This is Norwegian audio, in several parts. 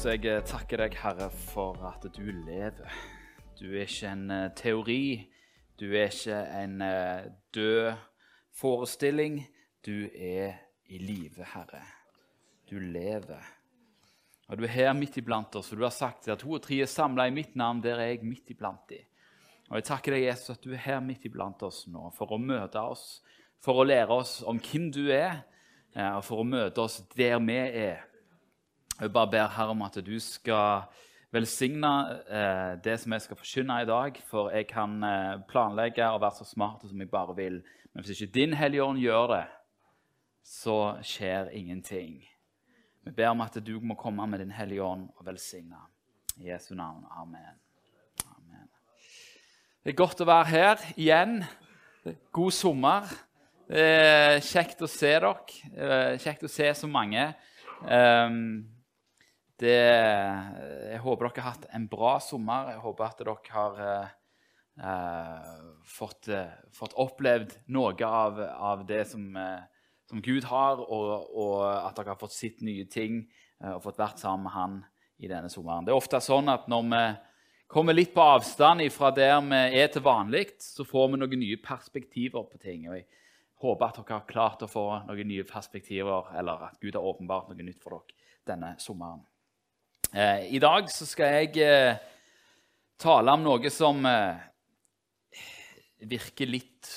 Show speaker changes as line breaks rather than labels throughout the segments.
Jesus, jeg eh, takker deg, Herre, for at du lever. Du er ikke en eh, teori. Du er ikke en eh, død forestilling. Du er i live, Herre. Du lever. Og du er her midt iblant oss, og du har sagt at to og tre er samla i mitt navn. Der er jeg midt iblant de. Og jeg takker deg, Jesus, at du er her midt iblant oss nå for å møte oss, for å lære oss om hvem du er, og for å møte oss der vi er. Jeg bare ber Herre om at du skal velsigne eh, det som jeg skal forkynne i dag, for jeg kan eh, planlegge og være så smart som jeg bare vil. Men hvis ikke Din Hellige Ånd gjør det, så skjer ingenting. Vi ber om at du må komme med Din Hellige Ånd og velsigne. I Jesu navn. Amen. Amen. Det er godt å være her igjen. God sommer. Er kjekt å se dere. Eh, Kjekt å se så mange. Um, det, jeg håper dere har hatt en bra sommer. Jeg håper at dere har eh, eh, fått, eh, fått opplevd noe av, av det som, eh, som Gud har, og, og at dere har fått sett nye ting eh, og fått vært sammen med Han i denne sommeren. Det er ofte sånn at når vi kommer litt på avstand fra der vi er til vanlig, så får vi noen nye perspektiver på ting. Og jeg håper at dere har klart å få noen nye perspektiver, eller at Gud har åpenbart noe nytt for dere denne sommeren. Eh, I dag så skal jeg eh, tale om noe som eh, virker litt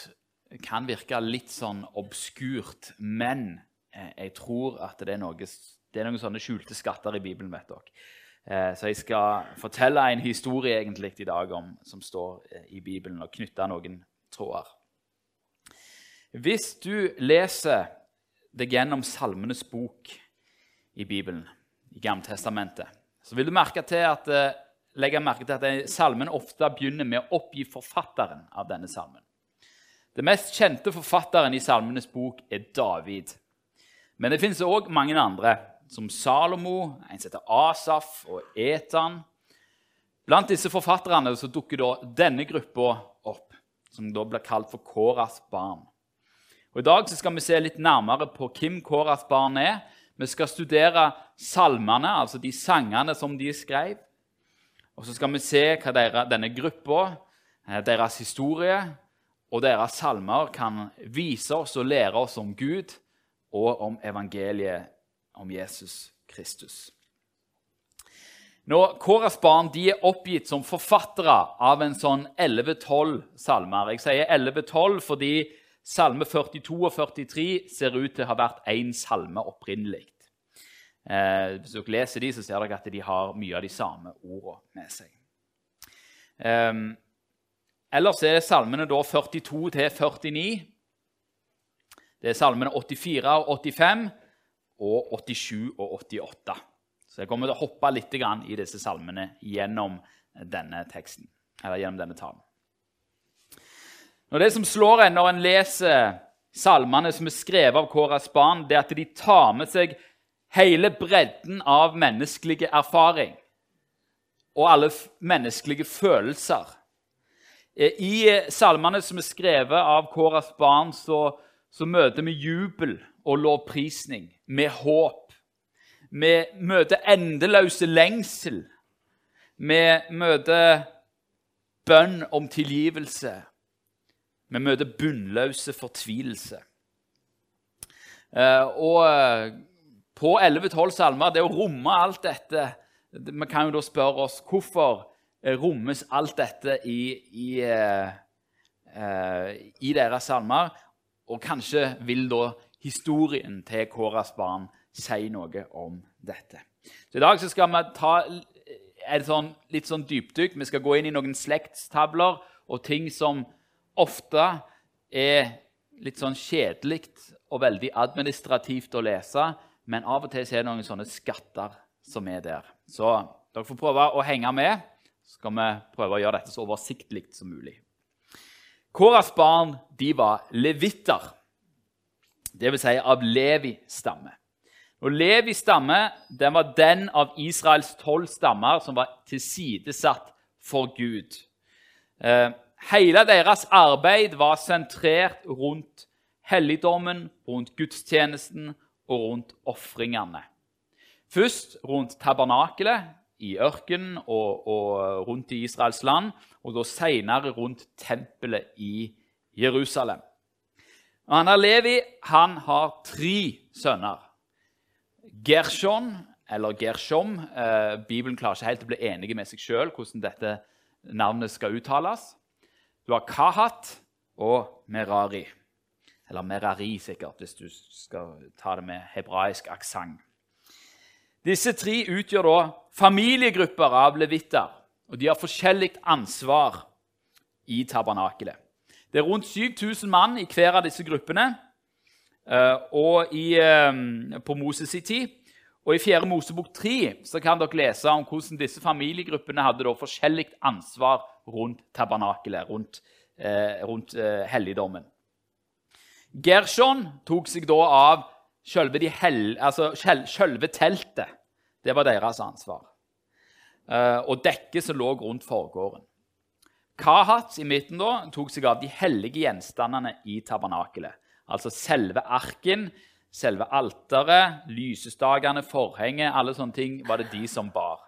Kan virke litt sånn obskurt, men jeg tror at det er, noe, det er noen sånne skjulte skatter i Bibelen. vet dere. Så jeg skal fortelle en historie egentlig i dag om, som står i Bibelen, og knytte noen tråder. Hvis du leser deg gjennom Salmenes bok i Bibelen, i Gammeltestamentet, så vil du merke til at, eh, legge merke til at salmen ofte begynner med å oppgi forfatteren av denne salmen. Den mest kjente forfatteren i Salmenes bok er David. Men det finnes òg mange andre, som Salomo, en som heter Asaf og Etan. Blant disse forfatterne så dukker da denne gruppa opp, som da blir kalt for Koras barn. Og I dag så skal vi se litt nærmere på hvem Koras barn er. Vi skal studere salmene, altså de sangene som de skrev. Og så skal vi se hva deres, denne gruppa, eh, deres historie og deres salmer kan vise oss og lære oss om Gud og om evangeliet om Jesus Kristus. Nå, Kåras barn de er oppgitt som forfattere av en sånn 11-12 salmer. Jeg sier 11-12 fordi salme 42 og 43 ser ut til å ha vært én salme opprinnelig. Eh, hvis dere leser de, så ser dere at de har mye av de samme ordene med seg. Eh, ellers er salmene da 42 til 49. Det er salmene 84 og 85 og 87 og 88. Så jeg kommer til å hoppe litt i disse salmene gjennom denne teksten, eller gjennom denne talen. Når Det som slår en når en leser salmene som er skrevet av Kåras barn, det er at de tar med seg hele bredden av menneskelig erfaring og alle menneskelige følelser. I salmene som er skrevet av Kåras barn, så, så møter vi jubel og lovprisning med håp. Vi møter endeløse lengsel. Vi møter bønn om tilgivelse. Vi møter bunnløse fortvilelse. Eh, og på 11-12 salmer, det å romme alt dette Vi kan jo da spørre oss hvorfor rommes alt dette i, i, i deres salmer. Og kanskje vil da historien til Kåras barn si noe om dette. Så I dag så skal vi ta et sånn, litt sånn dypdykk. Vi skal gå inn i noen slektstavler og ting som ofte er litt sånn kjedelig og veldig administrativt å lese, men av og til er det noen sånne skatter som er der. Så dere får prøve å henge med. Så skal vi prøve å gjøre dette så oversiktlig som mulig. Koras barn de var levitter, dvs. Si av Levi-stamme. Og Levi stamme den var den av Israels tolv stammer som var tilsidesatt for Gud. Eh, hele deres arbeid var sentrert rundt helligdommen, rundt gudstjenesten og rundt ofringene. Først rundt tabernakelet i ørkenen og, og, rundt i Israels land, og da senere rundt tempelet i Jerusalem. Og han er Levi han har tre sønner. Gershon, eller Gershom eh, Bibelen klarer ikke helt å bli enige med seg sjøl hvordan dette navnet skal uttales. Du har Kahat og Merari. Eller Merari, sikkert, hvis du skal ta det med hebraisk aksent. Disse tre utgjør da familiegrupper av levitter, og de har forskjellig ansvar i tabernakelet. Det er rundt 7000 mann i hver av disse gruppene eh, og i, eh, på Moses' i tid. Og I 4. Mosebok 3 så kan dere lese om hvordan disse familiegruppene hadde forskjellig ansvar rundt tabernakelet, rundt, eh, rundt eh, helligdommen. Gershon tok seg da av selve, hel, altså selve teltet. Det var deres ansvar. Eh, og dekket som lå rundt forgården. Kahat i midten da, tok seg av de hellige gjenstandene i tabernakelet. Altså selve arken, selve alteret, lysestakene, forhenget Alle sånne ting var det de som bar.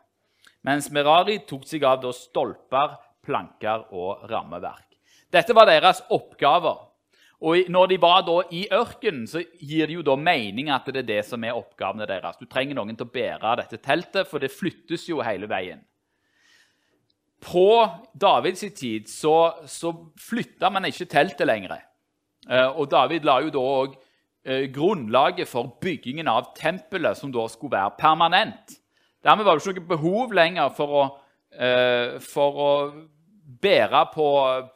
Mens Merari tok seg av da, stolper, planker og rammeverk. Dette var deres oppgaver. Og Når de var da i ørkenen, så gir det jo da mening at det er det som er oppgavene deres. Du trenger noen til å bære dette teltet, for det flyttes jo hele veien. På Davids tid så, så flytta man ikke teltet lenger. Eh, og David la jo da òg eh, grunnlaget for byggingen av tempelet, som da skulle være permanent. Dermed var det ikke noe behov lenger for å, eh, for å bære på,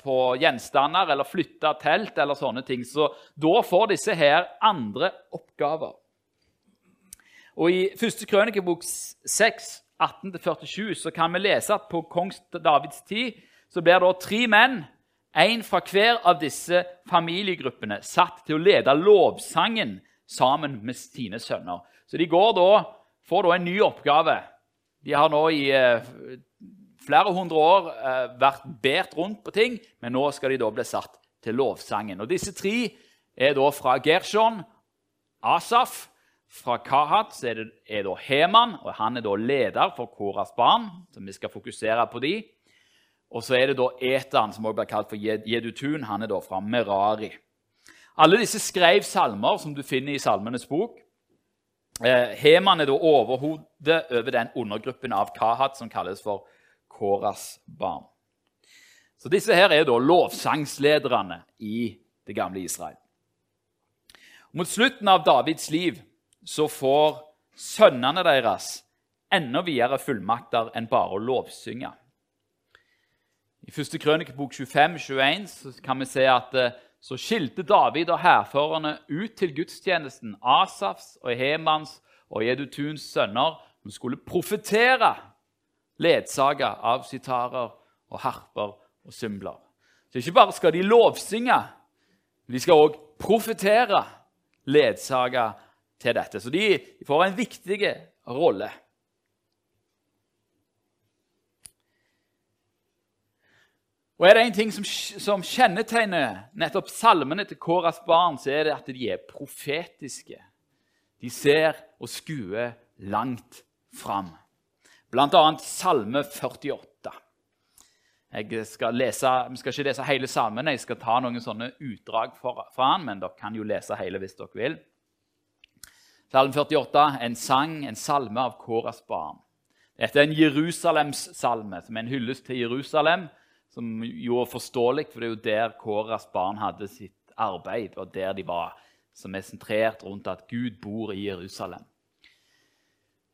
på, gjenstander eller flytte telt eller sånne ting. Så da får disse her andre oppgaver. Og I 1. krønikebok 6, 18-47, så kan vi lese at på kong Davids tid så blir det tre menn, én fra hver av disse familiegruppene, satt til å lede lovsangen sammen med sine sønner. Så de da, får da en ny oppgave. De har nå i eh, flere hundre år eh, vært båret rundt på ting, men nå skal de da bli satt til lovsangen. Og Disse tre er da fra Gershon, Asaf. Fra Kahat er det er da Heman, og han er da leder for Koras barn. så vi skal fokusere på de. Og så er det da Etan, som også blir kalt for Jedutun. Han er da fra Merari. Alle disse skrev salmer, som du finner i Salmenes bok. Eh, Heman er da overhodet over den undergruppen av Kahat som kalles for Koras barn. Så Disse her er da lovsangslederne i det gamle Israel. Mot slutten av Davids liv så får sønnene deres enda videre fullmakter enn bare å lovsynge. I 1. Krønikebok 25-21 kan vi se at eh, så skilte David og hærførerne ut til gudstjenesten Asafs og Hemans og Jedutuns sønner som skulle profetere ledsaga av sitarer og harper og symbler. Så ikke bare skal de lovsynge, de skal òg profetere ledsaga til dette. Så de får en viktig rolle. Og Er det en ting som, som, kjennetegner nettopp salmene til Kåras barn, så er det at de er profetiske. De ser og skuer langt fram bl.a. Salme 48. Jeg skal lese, vi skal ikke lese hele salmen, jeg skal ta noen sånne utdrag fra den, men dere kan jo lese hele hvis dere vil. Salme 48, en sang, en salme av Kåras barn. Dette er en Jerusalemssalme, som er en hyllest til Jerusalem, som jo er forståelig, for det er jo der Kåras barn hadde sitt arbeid, og der de var, som er sentrert rundt at Gud bor i Jerusalem.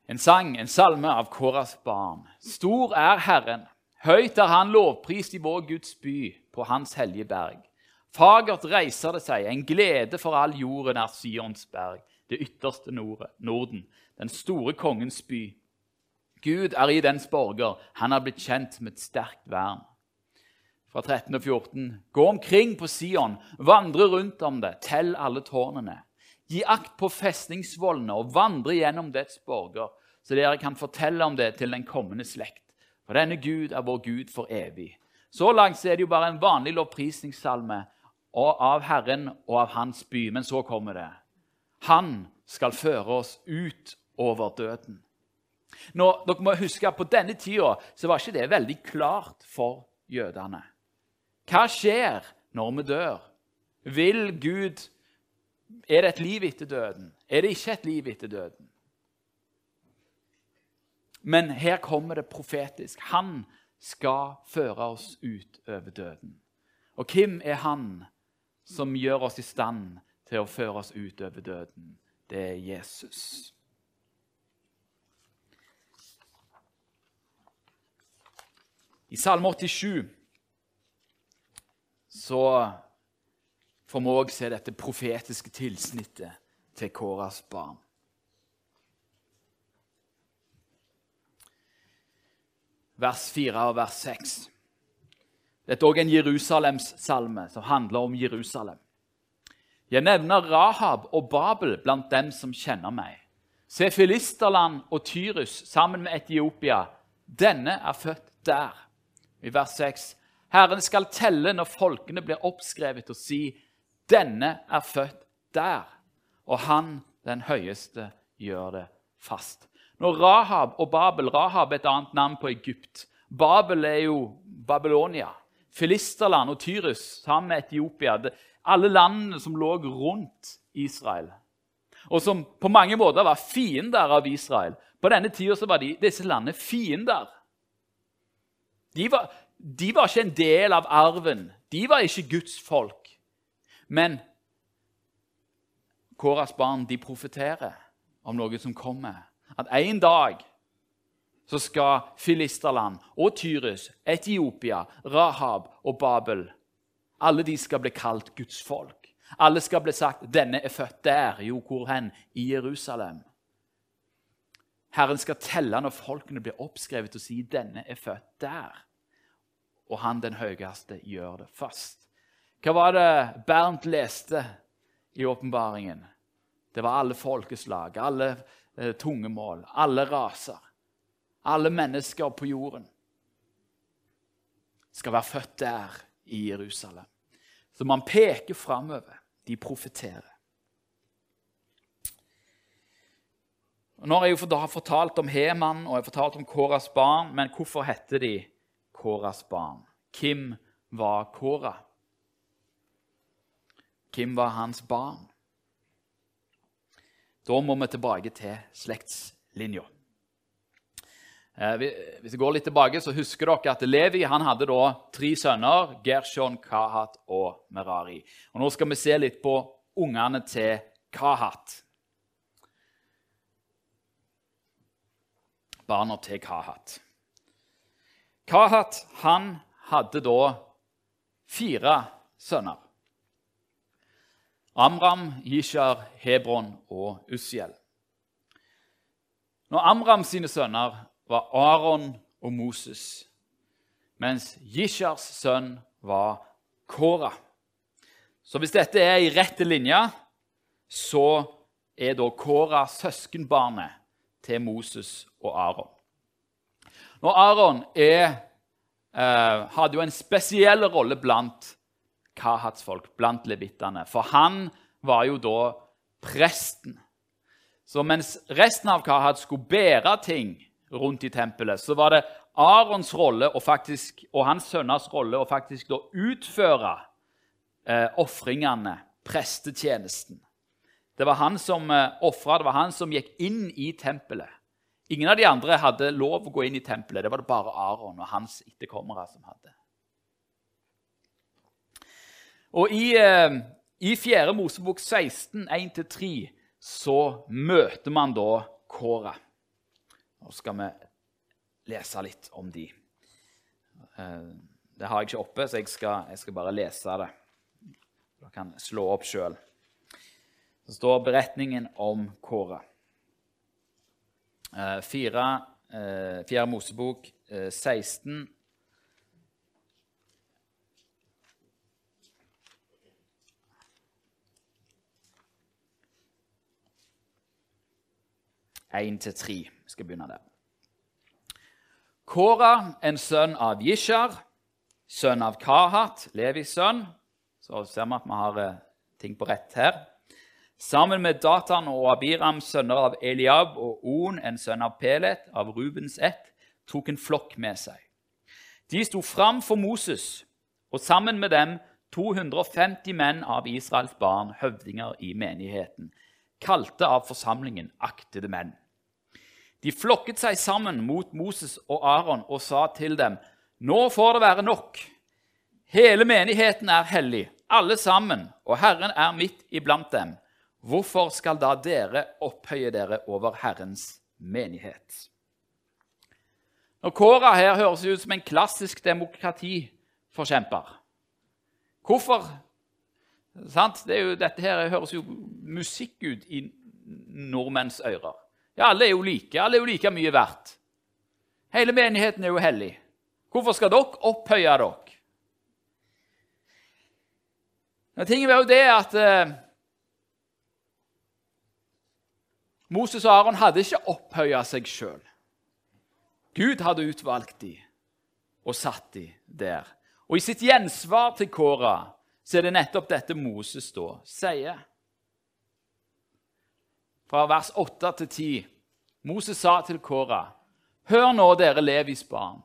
En sang, en salme av Kåras barn. Stor er Herren. Høyt er Han lovprist i vår Guds by, på Hans hellige berg. Fagert reiser det seg, en glede for all jorden er Sions berg, det ytterste Norden, den store kongens by. Gud er i dens borger, han er blitt kjent med et sterkt vern. Fra 13 og 14. Gå omkring på Sion, vandre rundt om det, tell alle tårnene. Gi akt på festningsvollene og vandre gjennom dets borger, så dere kan fortelle om det til den kommende slekt. For denne Gud er vår Gud for evig. Så langt er det jo bare en vanlig lovprisningssalme av Herren og av Hans by. Men så kommer det. Han skal føre oss ut over døden. Nå, dere må huske at På denne tida så var ikke det veldig klart for jødene. Hva skjer når vi dør? Vil Gud Er det et liv etter døden? Er det ikke et liv etter døden? Men her kommer det profetisk. Han skal føre oss ut over døden. Og hvem er han som gjør oss i stand til å føre oss ut over døden? Det er Jesus. I Salme 87 så får vi òg se dette profetiske tilsnittet til Kåras barn. Vers 4 og vers 6. Dette er òg en Jerusalemssalme som handler om Jerusalem. Jeg nevner Rahab og Babel blant dem som kjenner meg. Se Filisterland og Tyrus sammen med Etiopia. Denne er født der. I vers 6. Herren skal telle når folkene blir oppskrevet, og si:" Denne er født der, og han, den høyeste, gjør det fast. Når Rahab og Babel Rahab er et annet navn på Egypt. Babel er jo Babylonia. Filisterland og Tyrus sammen med Etiopia. alle landene som lå rundt Israel. Og som på mange måter var fiender av Israel. På denne tida var de, disse landene fiender. De var, de var ikke en del av arven. De var ikke Guds folk. Men Kåras barn de profeterer om noe som kommer. At en dag så skal Filisterland og Tyrus, Etiopia, Rahab og Babel alle de skal bli kalt Guds folk. Alle skal bli sagt 'Denne er født der.' Jo, hvor hen? I Jerusalem. Herren skal telle når folkene blir oppskrevet og si 'Denne er født der'. Og han den høyeste gjør det fast. Hva var det Bernt leste i åpenbaringen? Det var alle folkeslag, alle eh, tungemål, alle raser. Alle mennesker på jorden skal være født der i Jerusalem. Så man peker framover. De profeterer. Nå har jeg jo fortalt om Heman og jeg har fortalt om Koras barn, men hvorfor heter de Koras barn? Hvem var Kora? Hvem var hans barn? Da må vi tilbake til slektslinja. Eh, hvis vi går litt tilbake, så husker dere at Levi han hadde da tre sønner. Gershon, Kahat og Merari. Og Nå skal vi se litt på ungene til Kahat. Barna til Kahat. Kahat han hadde da fire sønner. Amram, Jishar, Hebron og Ussiel. Når Amram sine sønner var Aron og Moses, mens Jishars sønn var Kora. Så hvis dette er i rette linje, så er da Kora søskenbarnet til Moses og Aron. Når Aron er, eh, hadde jo en spesiell rolle blant Kahats folk, blant levittene. For han var jo da presten. Så mens resten av Kahat skulle bære ting rundt i tempelet, så var det Arons rolle og, faktisk, og hans sønners rolle å faktisk da utføre eh, ofringene, prestetjenesten. Det var han som eh, ofra, det var han som gikk inn i tempelet. Ingen av de andre hadde lov å gå inn i tempelet. Det var det bare Aron og hans etterkommere som hadde. Og i, eh, i 4. Mosebok 16, 1-3, så møter man da Kåra. Nå skal vi lese litt om de. Eh, det har jeg ikke oppe, så jeg skal, jeg skal bare lese det. Dere kan slå opp sjøl. Så står beretningen om Kåra. Eh, fire, fjerde Mosebok 16, 1-3. Vi skal begynne der. Kora, en sønn av Jishar, sønn av Kahat, Levis sønn. Så ser vi at vi har eh, ting på rett her. sammen med Datan og Abiram, sønner av Eliab, og On, en sønn av Pelet, av Rubens ett, tok en flokk med seg. De sto fram for Moses, og sammen med dem 250 menn av Israels barn, høvdinger i menigheten, kalte av forsamlingen aktede menn. De flokket seg sammen mot Moses og Aron og sa til dem, Nå får det være nok. Hele menigheten er hellig, alle sammen, og Herren er midt iblant dem. Hvorfor skal da dere opphøye dere over Herrens menighet? Og Kåra her høres ut som en klassisk demokratiforkjemper. Hvorfor? Jo, dette her høres jo musikk ut i nordmenns ører. Ja, alle er jo like. Alle er jo like mye verdt. Hele menigheten er jo hellig. Hvorfor skal dere opphøye dere? Men tingen var jo det at eh, Moses og Aron hadde ikke opphøya seg sjøl. Gud hadde utvalgt dem og satt dem der. Og I sitt gjensvar til Kåra så er det nettopp dette Moses da sier. Fra vers 8 til 10. Moses sa til Kåra.: Hør nå, dere Levis barn.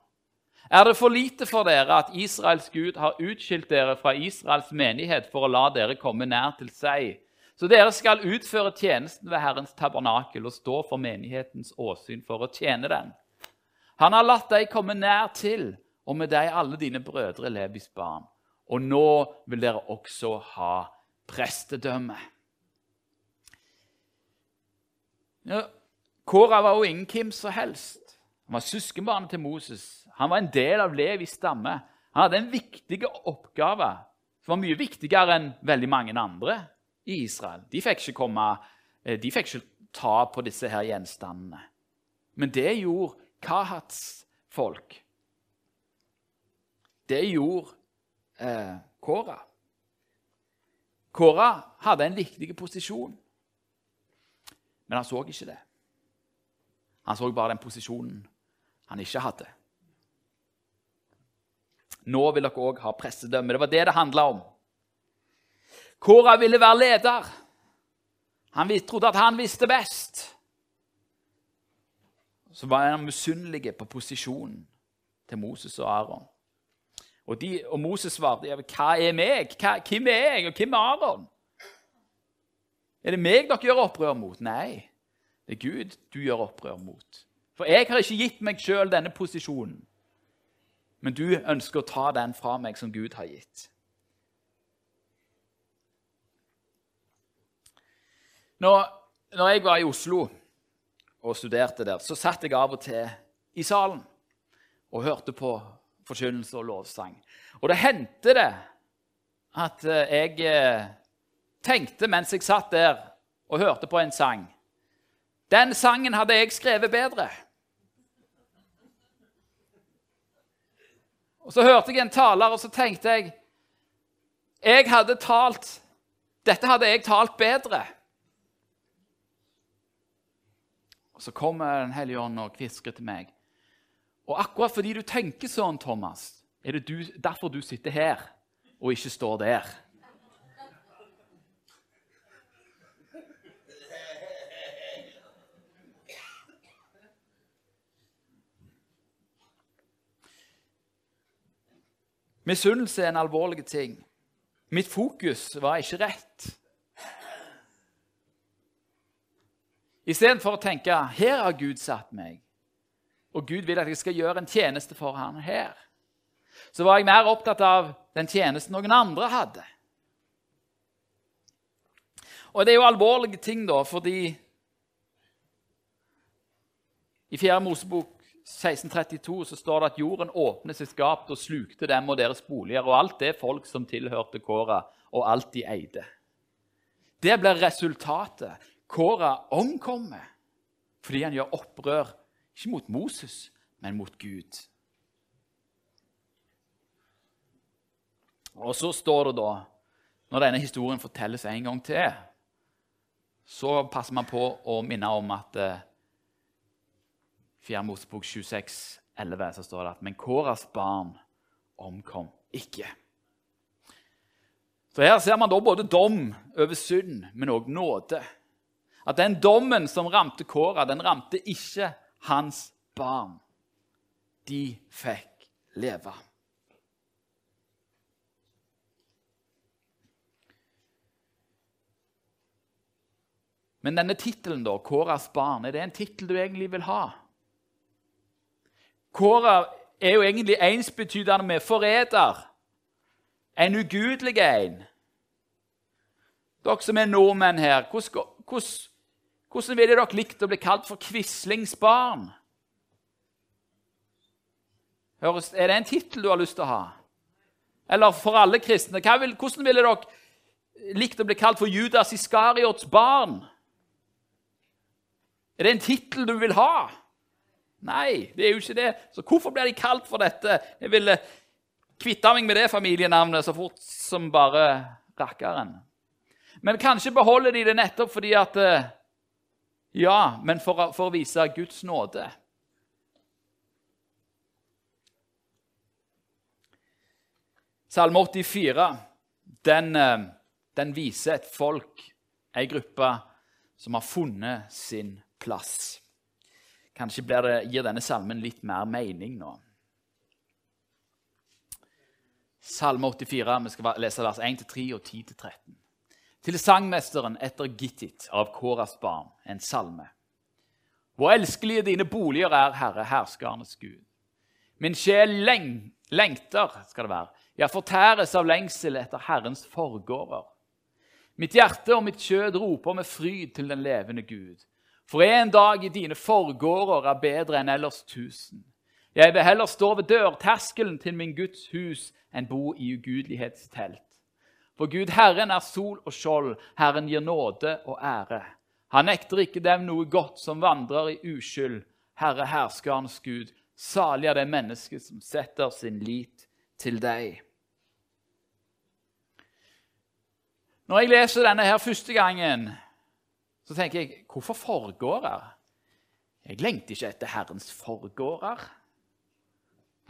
Er det for lite for dere at Israels Gud har utskilt dere fra Israels menighet for å la dere komme nær til seg? Så dere skal utføre tjenesten ved Herrens tabernakel og stå for menighetens åsyn for å tjene den. Han har latt deg komme nær til, og med deg alle dine brødre Levis barn. Og nå vil dere også ha prestedømme. Ja, Kåra var jo ingen hvem som helst. Han var søskenbarnet til Moses. Han var en del av Levis stamme. Han hadde en viktig oppgave som var mye viktigere enn veldig mange andre i Israel. De fikk ikke, komme, eh, de fikk ikke ta på disse her gjenstandene. Men det gjorde Kahats folk. Det gjorde eh, Kåra. Kåra hadde en viktig posisjon, men han så ikke det. Han så bare den posisjonen han ikke hadde. Nå vil dere òg ha pressedømme. Det var det det handla om. Kåra ville være leder. Han trodde at han visste best. Så var han misunnelig på posisjonen til Moses og Aron. Og, og Moses svarte hva er meg? Hva, hvem er jeg, og hvem er Aron? Er det meg dere gjør opprør mot? Nei, det er Gud du gjør opprør mot. For jeg har ikke gitt meg sjøl denne posisjonen. Men du ønsker å ta den fra meg som Gud har gitt. Når, når jeg var i Oslo og studerte der, så satt jeg av og til i salen og hørte på forkynnelse og lovsang. Og det hendte det at eh, jeg eh, tenkte mens jeg satt der og hørte på en sang Den sangen hadde jeg skrevet bedre. Og Så hørte jeg en taler, og så tenkte jeg Jeg hadde talt Dette hadde jeg talt bedre. Og Så kommer Den hellige ånd og kvisker til meg. Og akkurat fordi du tenker sånn, Thomas, er det du, derfor du sitter her og ikke står der. Misunnelse er en alvorlig ting. Mitt fokus var ikke rett. Istedenfor å tenke 'Her har Gud satt meg', og Gud vil at jeg skal gjøre en tjeneste for ham her, så var jeg mer opptatt av den tjenesten noen andre hadde. Og det er jo alvorlige ting, da, fordi i 4. Mosebok 1632 så står det at jorden åpnet sitt gap og slukte dem og deres boliger og alt det folk som tilhørte Kåra, og alt de eide. Det blir resultatet. Kåra omkommer fordi han gjør opprør, ikke mot Moses, men mot Gud. Og så står det da, når denne historien fortelles en gang til, så passer man på å minne om at eh, 4. Mosebok 26, 11, så står det at men Kåras barn omkom ikke. Så Her ser man da både dom over synd, men òg nåde. At den dommen som ramte Kåra, den ramte ikke hans barn. De fikk leve. Men denne tittelen, da, Kåras barn, er det en tittel du egentlig vil ha? Kåra er jo egentlig ensbetydende med forræder. En ugudelig en. Dere som er nordmenn her, hvordan, hvordan, hvordan ville dere likt å bli kalt for Quislingsbarn? Er det en tittel du har lyst til å ha? Eller for alle kristne, vil, hvordan ville dere likt å bli kalt for Judas Iskariots barn? Er det en tittel du vil ha? Nei, det er jo ikke det. Så hvorfor blir de kalt for dette? Jeg ville kvitte meg med det familienavnet så fort som bare rakkeren. Men kanskje beholder de det nettopp fordi at eh, Ja, men for, for å vise Guds nåde. Salme 84 den, eh, den viser et folk, ei gruppe, som har funnet sin plass. Kanskje det, gir denne salmen litt mer mening nå. Salme 84, vi skal lese vers 1-3 og 10-13. Til sangmesteren etter Gittit av Kåras barn, en salme. Hvor elskelige dine boliger er, Herre, herskernes Gud. Min sjel leng lengter, skal det være, ja, fortæres av lengsel etter Herrens forgårder. Mitt hjerte og mitt kjød roper med fryd til den levende Gud. For en dag i dine forgårder er bedre enn ellers tusen. Jeg vil heller stå ved dørterskelen til min Guds hus enn bo i ugudelighetstelt. For Gud Herren er sol og skjold, Herren gir nåde og ære. Han nekter ikke dem noe godt som vandrer i uskyld. Herre herskerens Gud, salig er det mennesket som setter sin lit til deg. Når jeg leser denne her første gangen, så tenker jeg hvorfor forgårder? Jeg lengter ikke etter Herrens forgårder.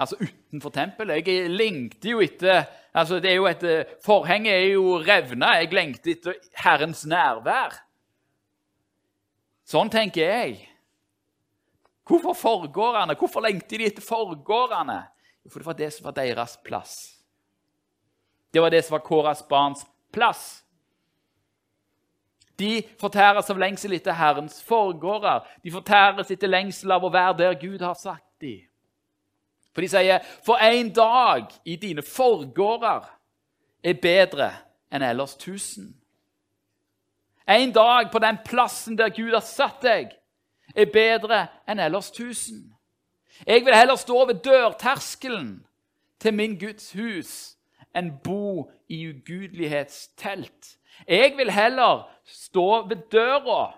Altså utenfor tempelet. Jeg lengter jo etter altså det er jo et, Forhenget er jo revna. Jeg lengter etter Herrens nærvær. Sånn tenker jeg. Hvorfor forgårdene? Hvorfor lengter de etter forgårdene? For det var det som var deres plass. Det var det som var Kåras barns plass. De fortæres av lengsel etter Herrens forgårder. De fortæres etter lengsel av å være der Gud har sagt dem. For de sier, 'For en dag i dine forgårder er bedre enn ellers tusen'. En dag på den plassen der Gud har satt deg, er bedre enn ellers tusen. Jeg vil heller stå ved dørterskelen til min Guds hus enn bo i ugudelighetstelt. Jeg vil heller stå ved døra,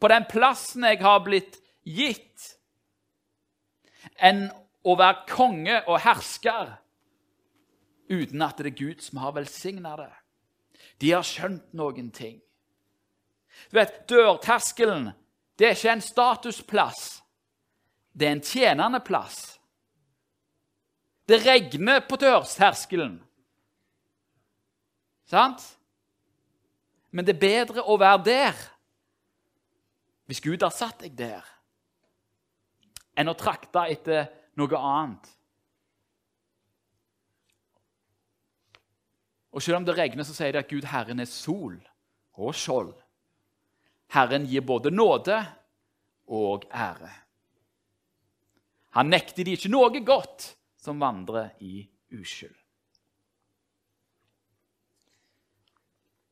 på den plassen jeg har blitt gitt, enn å være konge og hersker uten at det er Gud som har velsigna det. De har skjønt noen ting. Du vet, Dørterskelen det er ikke en statusplass. Det er en tjenende plass. Det regner på dørterskelen. Sant? Men det er bedre å være der hvis Gud har satt deg der, enn å trakte etter noe annet. Og Selv om det regner, så sier det at Gud Herren er sol og skjold. Herren gir både nåde og ære. Han nekter de ikke noe godt som vandrer i uskyld.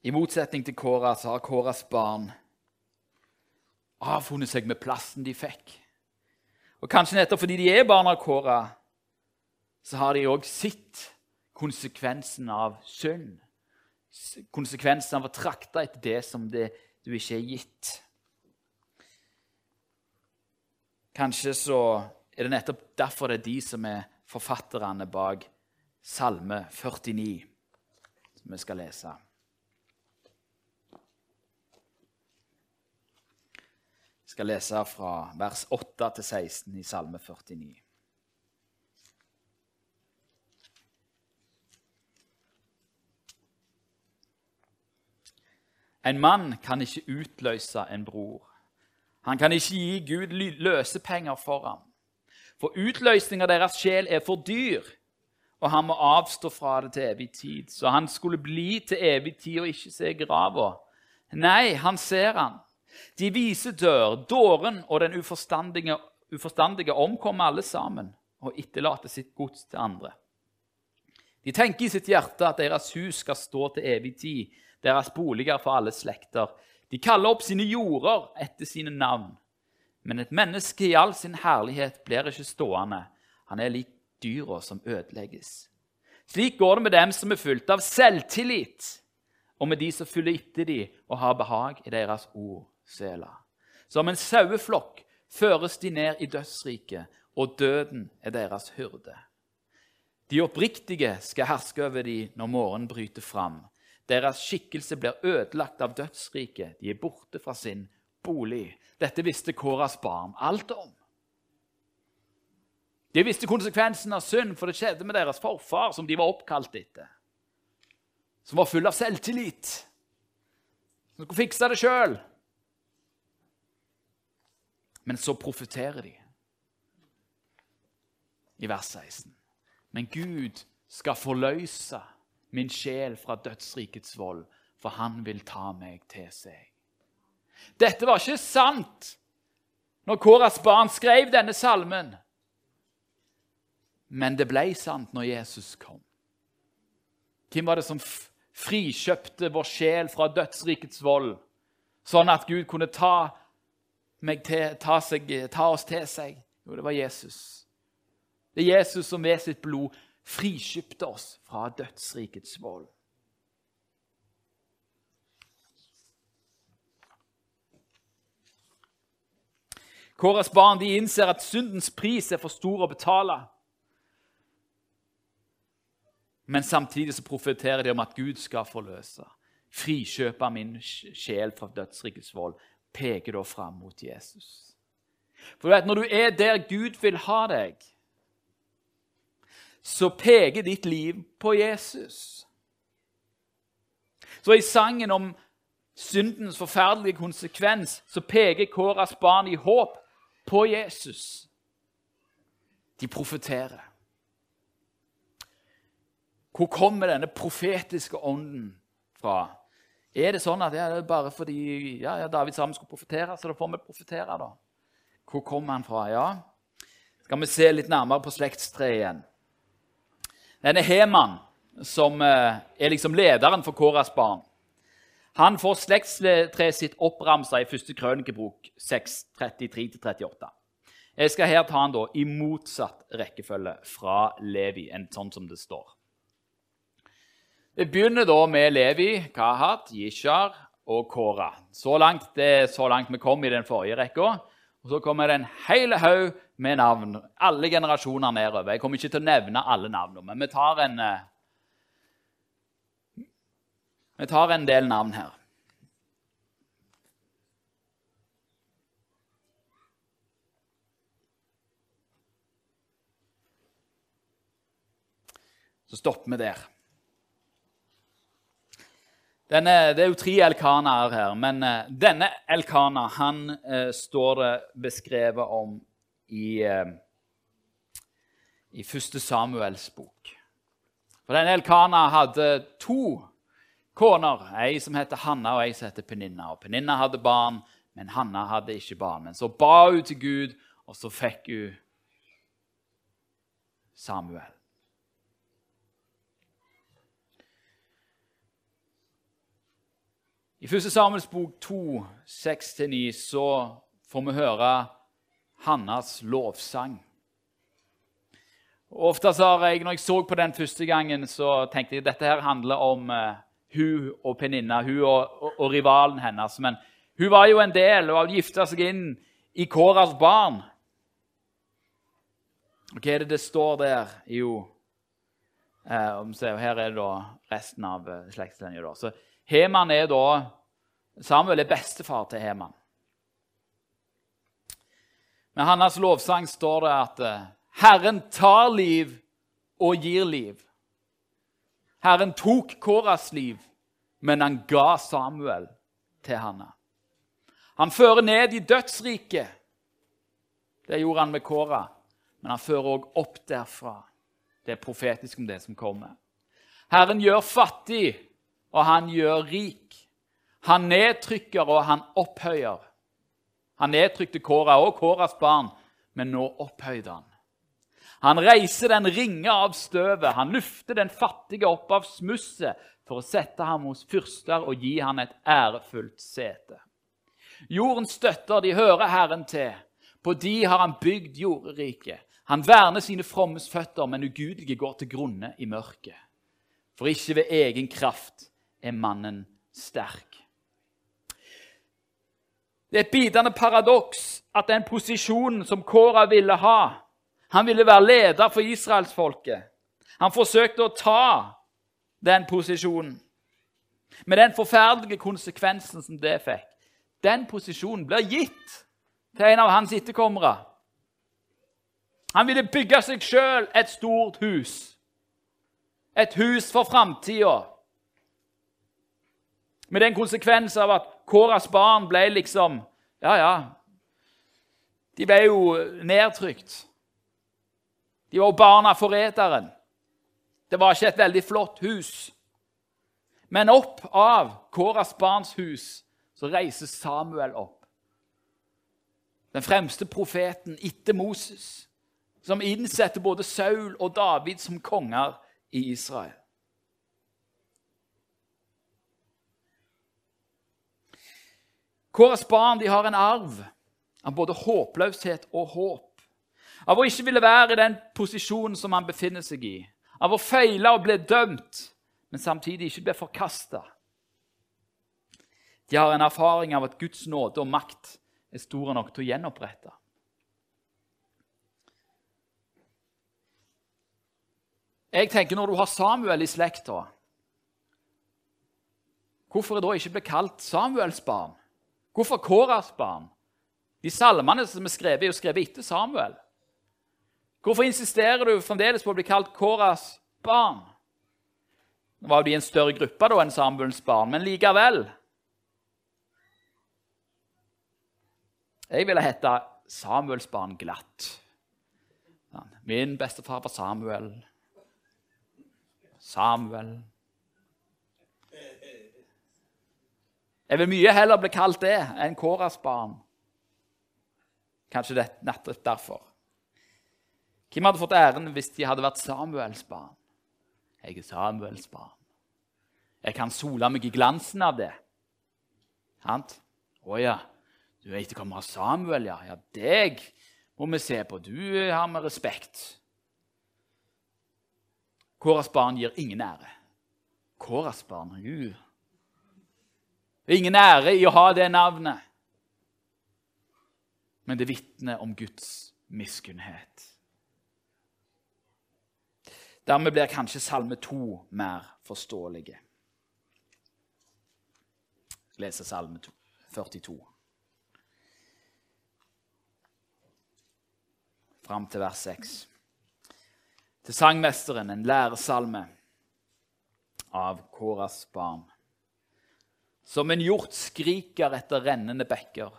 I motsetning til Kåra så har Kåras barn avfunnet seg med plassen de fikk. Og Kanskje nettopp fordi de er barn av Kåra, så har de òg sett konsekvensen av synd. Konsekvensen av å trakte etter det som det, du ikke er gitt. Kanskje så er det nettopp derfor det er de som er forfatterne bak Salme 49, som vi skal lese. Skal lese fra vers 8 til 16 i Salme 49. En mann kan ikke utløse en bror. Han kan ikke gi Gud løsepenger for ham. For utløsning deres sjel er for dyr, og han må avstå fra det til evig tid. Så han skulle bli til evig tid og ikke se grava. Nei, han ser han. De vise dør, dåren og den uforstandige, uforstandige omkommer alle sammen og etterlater sitt gods til andre. De tenker i sitt hjerte at deres hus skal stå til evig tid, deres boliger for alle slekter. De kaller opp sine jorder etter sine navn. Men et menneske i all sin herlighet blir ikke stående. Han er lik dyra som ødelegges. Slik går det med dem som er fulgt av selvtillit, og med de som følger etter dem og har behag i deres ord. Sela. Som en saueflokk føres de ned i dødsriket, og døden er deres hyrde. De oppriktige skal herske over de når morgenen bryter fram. Deres skikkelse blir ødelagt av dødsriket. De er borte fra sin bolig. Dette visste Kåras barn alt om. De visste konsekvensen av synd, for det skjedde med deres forfar, som de var oppkalt etter. Som var full av selvtillit. Som skulle fikse det sjøl. Men så profeterer de i vers 16. Men Gud skal forløse min sjel fra dødsrikets vold, for han vil ta meg til seg. Dette var ikke sant når Koras barn skrev denne salmen. Men det ble sant når Jesus kom. Hvem var det som frikjøpte vår sjel fra dødsrikets vold, sånn at Gud kunne ta, til, ta, seg, ta oss til seg? Jo, det var Jesus. Det er Jesus som ved sitt blod frikjøpte oss fra dødsrikets vold. Kåras barn de innser at syndens pris er for stor å betale. Men samtidig så profeterer de om at Gud skal forløse. Frikjøpe min sjel fra dødsrikets vold. Peker da fram mot Jesus. For du vet, Når du er der Gud vil ha deg, så peker ditt liv på Jesus. Så i sangen om syndens forferdelige konsekvens så peker Kåras barn i håp på Jesus. De profeterer. Hvor kommer denne profetiske ånden fra? Er det sånn at ja, det er bare fordi ja, ja, David sammen skulle profetere, så da får vi profetere? da? Hvor kommer han fra? Ja, skal vi se litt nærmere på slektstreet igjen. Denne Heman, som eh, er liksom lederen for Kåras barn, han får slektstreet sitt oppramsa i første krønikebok 6, 33-38. Jeg skal her ta han da i motsatt rekkefølge fra Levi, enn sånn som det står. Det begynner da med Levi, Kahat, Jishar og Kora. Så langt, det er så langt vi kom i den forrige rekka. Og Så kommer det en hel haug med navn, alle generasjoner nedover. Jeg kommer ikke til å nevne alle navnene, men vi tar en, eh, vi tar en del navn her. Så stopper vi der. Denne, det er jo tre elkanaer her, men uh, denne elkana han uh, står det beskrevet om i, uh, i 1. Samuels bok. For denne elkana hadde to koner, ei som heter Hanna og ei som heter Peninna. Og Peninna hadde barn, men Hanna hadde ikke barn. Men så ba hun til Gud, og så fikk hun Samuel. I 1. Samuels bok 2, 6-9, så får vi høre Hannas lovsang. Ofte har jeg, når jeg så på den første gangen, så tenkte jeg at dette her handler om uh, hun og Peninna, hun og, og, og, rivalen hennes. Men hun var jo en del og gifta seg inn i Kåras barn. Og hva er det det står der? Jo, uh, her er det da resten av uh, slektslinja. Heman er da Samuel er bestefar til Heman. Med hans lovsang står det at eh, Herren tar liv og gir liv. Herren tok Koras liv, men han ga Samuel til Hanna. Han fører ned i dødsriket. Det gjorde han med Kåra. Men han fører òg opp derfra. Det er profetisk om det som kommer. Herren gjør fattig, og han gjør rik. Han nedtrykker, og han opphøyer. Han nedtrykte Kåra og Kåras barn, men nå opphøyde han. Han reiser den ringe av støvet, han lufter den fattige opp av smusset for å sette ham hos fyrster og gi ham et ærefullt sete. Jordens støtter, de hører Herren til. På de har han bygd jorderiket. Han verner sine frommes føtter, men ugudelige går til grunne i mørket. For ikke ved egen kraft er mannen sterk. Det er et bidende paradoks at den posisjonen som Kåra ville ha Han ville være leder for israelsfolket. Han forsøkte å ta den posisjonen. Med den forferdelige konsekvensen som det fikk. Den posisjonen blir gitt til en av hans etterkommere. Han ville bygge seg sjøl et stort hus. Et hus for framtida. Med den konsekvens av at Kåras barn ble liksom Ja, ja. De ble jo nedtrykt. De var jo barna forræderen. Det var ikke et veldig flott hus. Men opp av Kåras barns hus så reiser Samuel opp. Den fremste profeten etter Moses, som innsetter både Saul og David som konger i Israel. Kåras barn har en arv av både håpløshet og håp. Av å ikke ville være i den posisjonen som han befinner seg i. Av å feile og bli dømt, men samtidig ikke bli forkasta. De har en erfaring av at Guds nåde og makt er store nok til å gjenopprette. Jeg tenker Når du har Samuel i slekta, hvorfor er da ikke blitt kalt Samuels barn? Hvorfor Kåras barn? De salmene som er skrevet, er jo skrevet etter Samuel. Hvorfor insisterer du fremdeles på å bli kalt Kåras barn? Nå var de en større gruppe da enn Samuels barn, men likevel. Jeg ville hete Samuels barn glatt. Min bestefar var Samuel. Samuel Jeg vil mye heller bli kalt det enn Kåras barn. Kanskje det er nettopp derfor. Hvem hadde fått æren hvis de hadde vært Samuels barn? Jeg er Samuels barn. Jeg kan sole meg i glansen av det. Sant? Å ja, du er etterkommer av Samuel, ja. Ja, deg må vi se på. Du har med respekt. Kåras barn gir ingen ære. Kåras barn, Gud det er ingen ære i å ha det navnet. Men det vitner om Guds miskunnhet. Dermed blir kanskje Salme 2 mer forståelige. Jeg leser Salme 42. Fram til vers 6. Til sangmesteren en læresalme av Kåras barn. Som en hjort skriker etter rennende bekker,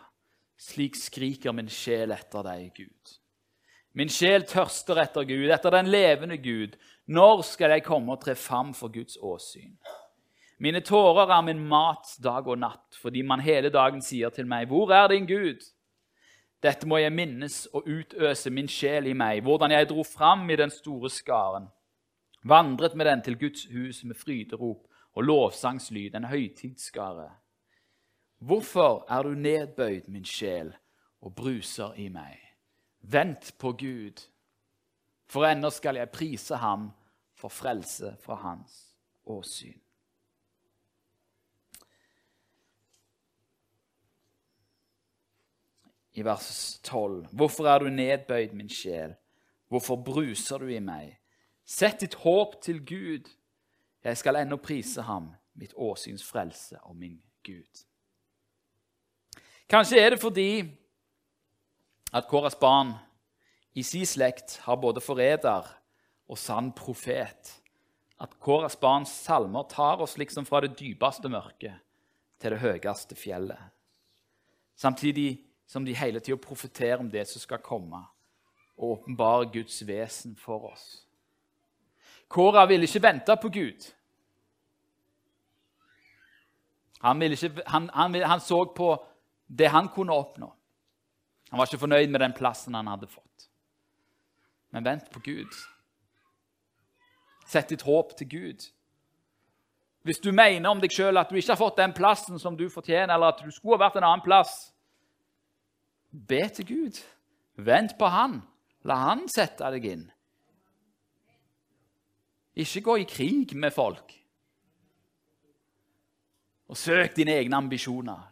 slik skriker min sjel etter deg, Gud. Min sjel tørster etter Gud, etter den levende Gud. Når skal jeg komme og tre fram for Guds åsyn? Mine tårer er min mat dag og natt, fordi man hele dagen sier til meg, 'Hvor er din Gud?' Dette må jeg minnes og utøse min sjel i meg, hvordan jeg dro fram i den store skaren, vandret med den til Guds hus med fryderop og lovsangslyd, en høytidsskare. Hvorfor er du nedbøyd, min sjel, og bruser i meg? Vent på Gud, for ennå skal jeg prise ham for frelse fra hans åsyn. I vers 12.: Hvorfor er du nedbøyd, min sjel? Hvorfor bruser du i meg? Sett ditt håp til Gud jeg skal ennå prise ham, mitt åsyns frelse og min Gud. Kanskje er det fordi at Kåras barn i sin slekt har både forræder og sann profet. At Kåras barns salmer tar oss liksom fra det dypeste mørket til det høyeste fjellet. Samtidig som de hele tida profeterer om det som skal komme, og åpenbarer Guds vesen for oss. Kåra ville ikke vente på Gud. Han, ikke, han, han, han, så på det han kunne oppnå. Han var ikke fornøyd med den plassen han hadde fått. Men vent på Gud. Sett ditt håp til Gud. Hvis du mener om deg sjøl at du ikke har fått den plassen som du fortjener, eller at du skulle ha vært en annen plass, be til Gud. Vent på Han. La Han sette deg inn. Ikke gå i krig med folk. Og søk dine egne ambisjoner.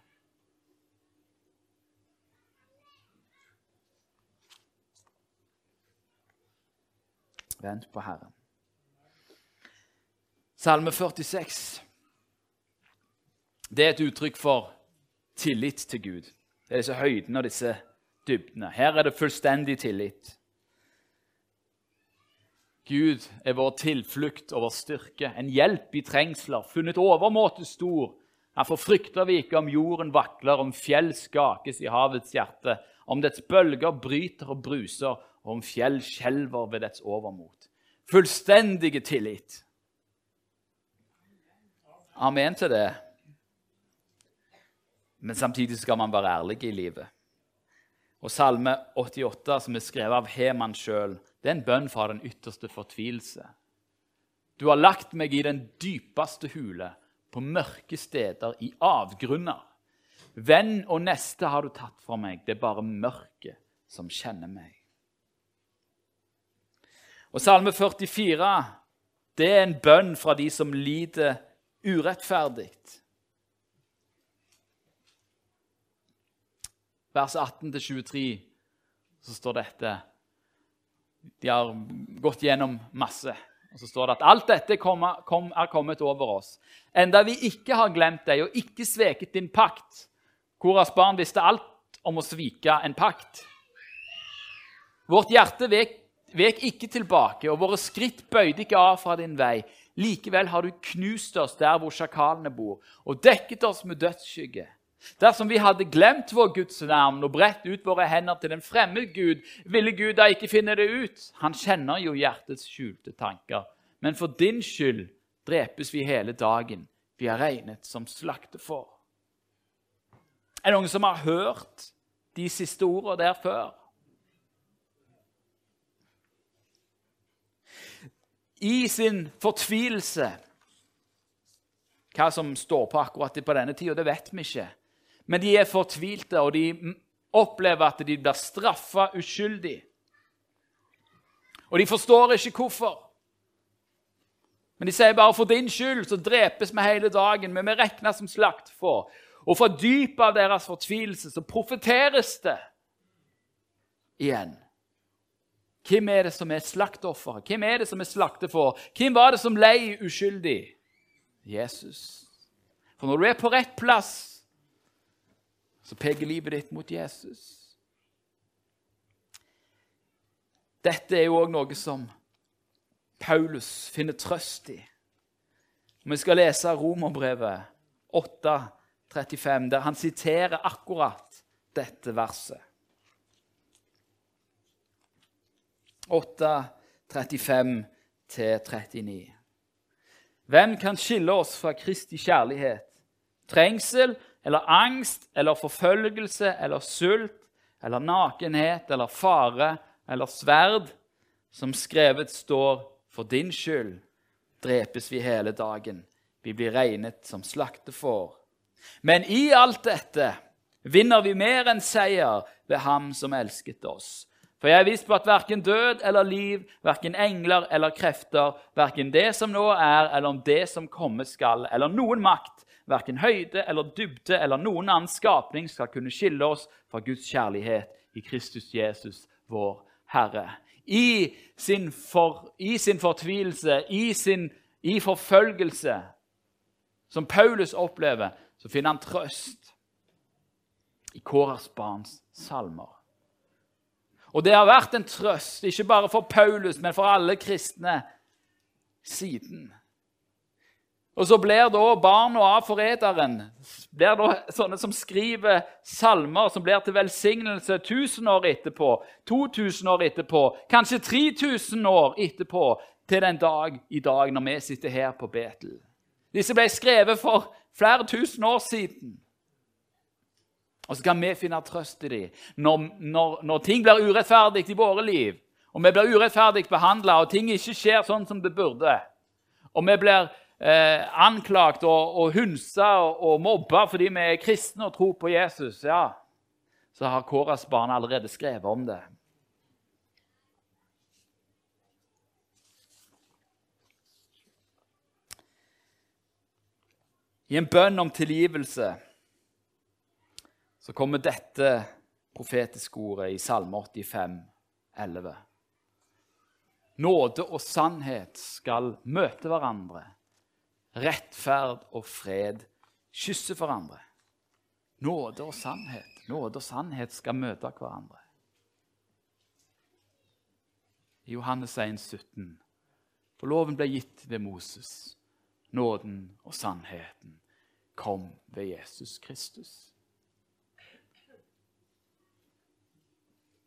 Vent på Herren. Salme 46 det er et uttrykk for tillit til Gud. Det er disse høydene og disse dybdene. Her er det fullstendig tillit. Gud er vår tilflukt og vår styrke, en hjelp i trengsler, funnet overmåte stor. Derfor frykter vi ikke om jorden vakler, om fjell skakes i havets hjerte, om dets bølger bryter og bruser, og om fjell skjelver ved dets overmot. Fullstendige tillit. Amen til det. Men samtidig skal man være ærlig i livet. Og Salme 88, som er skrevet av Heman sjøl, det er en bønn fra den ytterste fortvilelse. Du har lagt meg i den dypeste hule, på mørke steder, i avgrunner. Venn og neste har du tatt fra meg, det er bare mørket som kjenner meg. Og Salme 44, det er en bønn fra de som lider urettferdig. Vers 18-23 så står dette De har gått gjennom masse. Og så står det at alt dette er kommet over oss. Enda vi ikke har glemt deg og ikke sveket din pakt. Koras barn visste alt om å svike en pakt. Vårt hjerte vek, vek ikke tilbake, og våre skritt bøyde ikke av fra din vei. Likevel har du knust oss der hvor sjakalene bor, og dekket oss med dødsskygge. Dersom vi hadde glemt vår Guds navn og bredt ut våre hender til en fremmed Gud, ville Gud da ikke finne det ut? Han kjenner jo hjertets skjulte tanker. Men for din skyld drepes vi hele dagen. Vi er regnet som slaktefår. Er det noen som har hørt de siste ordene der før? i sin fortvilelse Hva som står på akkurat på denne tida, det vet vi ikke. Men de er fortvilte, og de opplever at de blir straffa uskyldig. Og de forstår ikke hvorfor. Men de sier bare 'for din skyld så drepes vi hele dagen', men vi regnes som slaktfår. Og fra dypet av deres fortvilelse så profeteres det igjen. Hvem er det som er slaktofferet? Hvem er det som er slaktefår? Hvem var det som lei uskyldig? Jesus. For når du er på rett plass, så peker livet ditt mot Jesus. Dette er jo òg noe som Paulus finner trøst i. Vi skal lese Romerbrevet 8,35, der han siterer akkurat dette verset. 8, 35-39. Hvem kan skille oss fra Kristi kjærlighet? Trengsel eller angst eller forfølgelse eller sult eller nakenhet eller fare eller sverd? Som skrevet står, for din skyld drepes vi hele dagen. Vi blir regnet som slaktefår. Men i alt dette vinner vi mer enn seier ved Ham som elsket oss. For jeg er viss på at verken død eller liv, verken engler eller krefter, verken det som nå er, eller om det som komme skal, eller noen makt, verken høyde eller dybde eller noen annen skapning skal kunne skille oss fra Guds kjærlighet i Kristus Jesus, vår Herre. I sin, for, i sin fortvilelse, i sin i forfølgelse, som Paulus opplever, så finner han trøst i Kåras barns salmer. Og det har vært en trøst, ikke bare for Paulus, men for alle kristne siden. Og så blir da barna av forræderen blir da sånne som skriver salmer som blir til velsignelse 1000 år etterpå, 2000 år etterpå, kanskje 3000 år etterpå, til den dag i dag når vi sitter her på Betel. Disse ble skrevet for flere tusen år siden. Og så kan vi finne trøst i dem når, når, når ting blir urettferdig i våre liv, og vi blir urettferdig behandla, og ting ikke skjer sånn som det burde, og vi blir eh, anklagt og, og hunsa og, og mobba fordi vi er kristne og tror på Jesus, ja, så har Kåras barn allerede skrevet om det. I en bønn om tilgivelse så kommer dette profetiske ordet i Salme 85, 11. Nåde og sannhet skal møte hverandre. Rettferd og fred kysse hverandre. Nåde og sannhet. Nåde og sannhet skal møte hverandre. I Johannes 1, 17. For loven ble gitt ved Moses. Nåden og sannheten kom ved Jesus Kristus.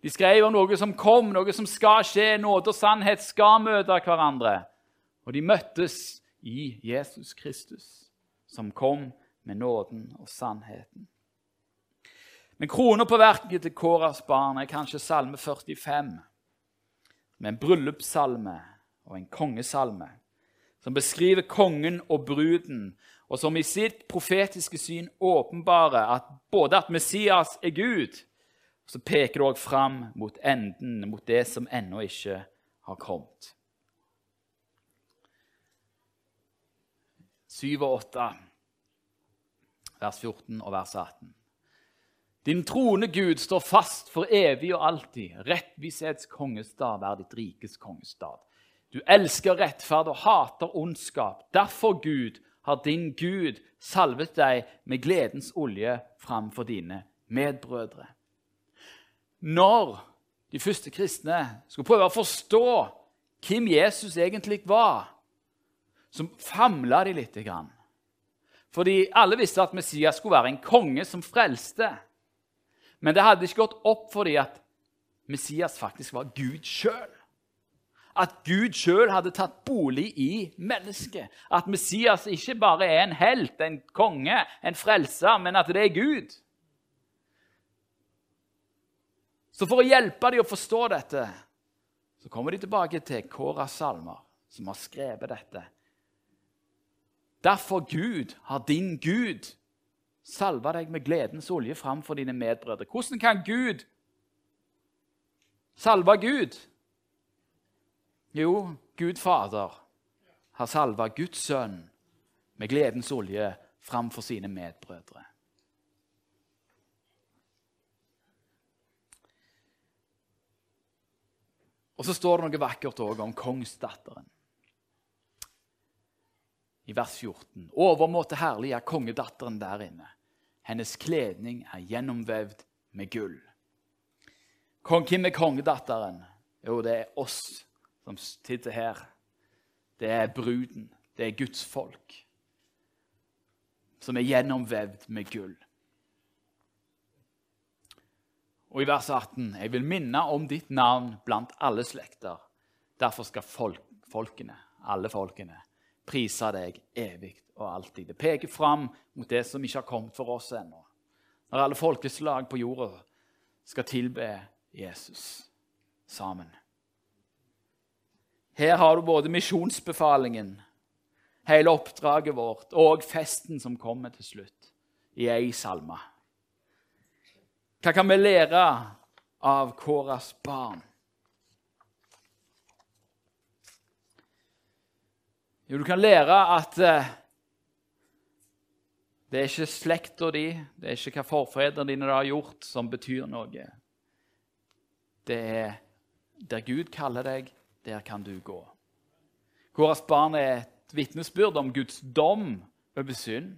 De skrev om noe som kom, noe som skal skje. Nåde og sannhet skal møte hverandre. Og de møttes i Jesus Kristus, som kom med nåden og sannheten. Men krona på verket til Kåras barn er kanskje Salme 45, med en bryllupssalme og en kongesalme, som beskriver kongen og bruden, og som i sitt profetiske syn åpenbarer at både at Messias er Gud, så peker det òg fram mot enden, mot det som ennå ikke har kommet. 7 og 8, vers 14 og vers 18. Din trone, Gud, står fast for evig og alltid. Rettvishets kongestad er ditt rikes kongestad. Du elsker rettferd og hater ondskap. Derfor, Gud, har din Gud salvet deg med gledens olje framfor dine medbrødre når de første kristne skulle prøve å forstå hvem Jesus egentlig var, så famla de lite grann. Fordi alle visste at Messias skulle være en konge som frelste. Men det hadde ikke gått opp for dem at Messias faktisk var Gud sjøl. At Gud sjøl hadde tatt bolig i mennesket. At Messias ikke bare er en helt, en konge, en frelser, men at det er Gud. Så for å hjelpe dem å forstå dette, så kommer de tilbake til Kåras salmer, som har skrevet dette. Derfor, Gud, har din Gud salva deg med gledens olje framfor dine medbrødre. Hvordan kan Gud salve Gud? Jo, Gud Fader har salva Guds sønn med gledens olje framfor sine medbrødre. Og så står det noe vakkert også om kongsdatteren. I vers 14. Overmåte herlig er kongedatteren der inne. Hennes kledning er gjennomvevd med gull. Kong, Hvem er kongedatteren? Jo, det er oss som sitter her. Det er bruden. Det er Guds folk. Som er gjennomvevd med gull. Og i vers 18.: Jeg vil minne om ditt navn blant alle slekter. Derfor skal folk, folkene, alle folkene, prise deg evig og alltid. Det peker fram mot det som ikke har kommet for oss ennå. Når alle folkeslag på jorda skal tilbe Jesus sammen. Her har du både misjonsbefalingen, hele oppdraget vårt og festen som kommer til slutt, i ei salme. Hva kan vi lære av Kåras barn? Jo, du kan lære at eh, det er ikke slekta di, det er ikke hva forfedrene dine har gjort, som betyr noe. Det er der Gud kaller deg, der kan du gå. Kåras barn er et vitnesbyrd om Guds dom over synd,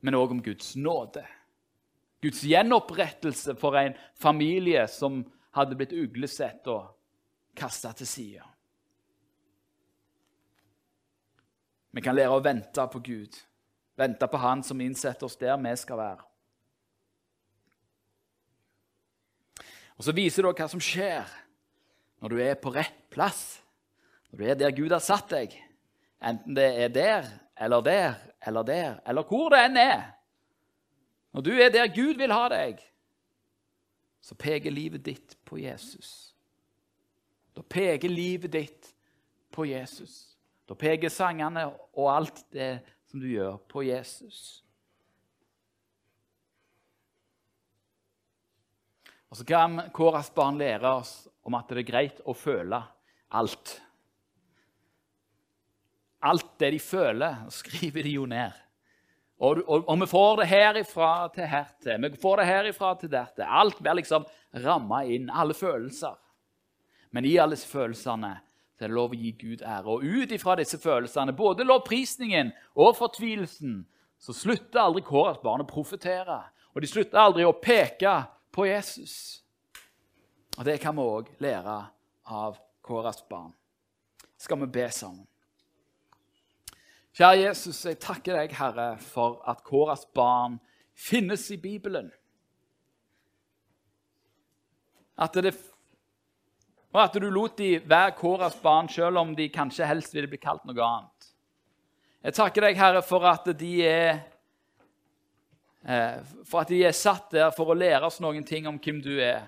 men òg om Guds nåde. Guds gjenopprettelse for en familie som hadde blitt uglesett og kasta til side. Vi kan lære å vente på Gud. Vente på Han som innsetter oss der vi skal være. Og Så viser det hva som skjer når du er på rett plass. Når du er der Gud har satt deg. Enten det er der eller der eller der, eller hvor det enn er. Når du er der Gud vil ha deg, så peker livet ditt på Jesus. Da peker livet ditt på Jesus. Da peker sangene og alt det som du gjør, på Jesus. Og Så kan Kåras barn lære oss om at det er greit å føle alt. Alt det de føler, skriver de jo ned. Og, og, og vi får det herifra til hertil. Vi får det herifra til dertil. Alt blir liksom ramma inn. Alle følelser. Men i alle følelsene så er det lov å gi Gud ære. Og ut ifra disse følelsene, både lovprisningen og fortvilelsen, så slutter aldri Kåras barn å profetere. Og de slutter aldri å peke på Jesus. Og det kan vi òg lære av Kåras barn. Skal vi be sammen? Kjære Jesus, jeg takker deg, Herre, for at Kåras barn finnes i Bibelen. At det og at du lot de være Kåras barn, selv om de kanskje helst ville bli kalt noe annet. Jeg takker deg, Herre, for at de er eh, for at de er satt der for å lære oss noen ting om hvem du er.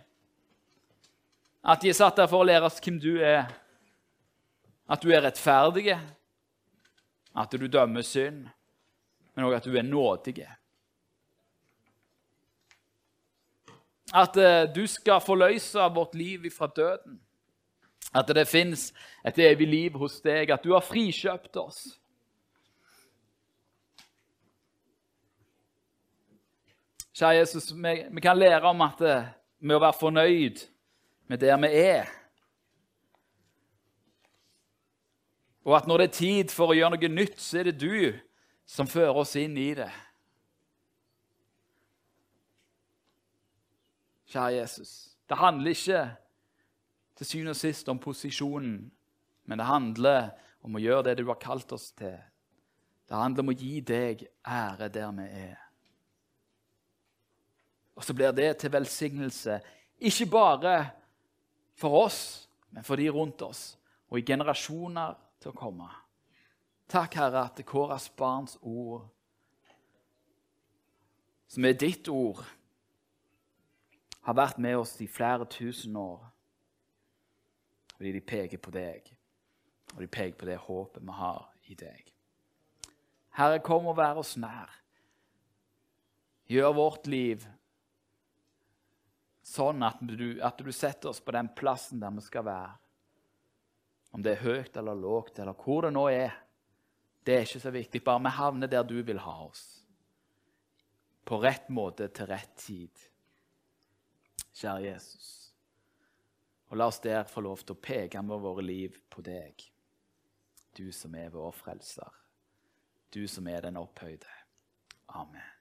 At de er satt der for å lære oss hvem du er. At du er rettferdig, at du dømmer synd, men òg at du er nådig. At eh, du skal forløse vårt liv fra døden. At det fins et evig liv hos deg, at du har frikjøpt oss. Kjære Jesus, vi, kan lære om at det, med å være fornøyd med der vi er. Og at når det er tid for å gjøre noe nytt, så er det du som fører oss inn i det. Kjære Jesus, det handler ikke til syvende og sist om posisjonen, men det handler om å gjøre det du har kalt oss til. Det handler om å gi deg ære der vi er. Og så blir det til velsignelse, ikke bare for oss, men for de rundt oss, og i generasjoner til å komme. Takk, Herre, at Kåras barns ord, som er ditt ord, har vært med oss i flere tusen år. Fordi de peker på deg, og de peker på det håpet vi har i deg. Herre, kom og vær oss nær. Gjør vårt liv sånn at du, at du, setter oss på den plassen der vi skal være. Om det er høyt eller lågt, eller hvor det nå er. Det er ikke så viktig. Bare vi havner der du vil ha oss. På rett måte til rett tid. Kjære Jesus. Og la oss der få lov til å peke med våre liv på deg, du som er vår frelser, du som er den opphøyde. Amen.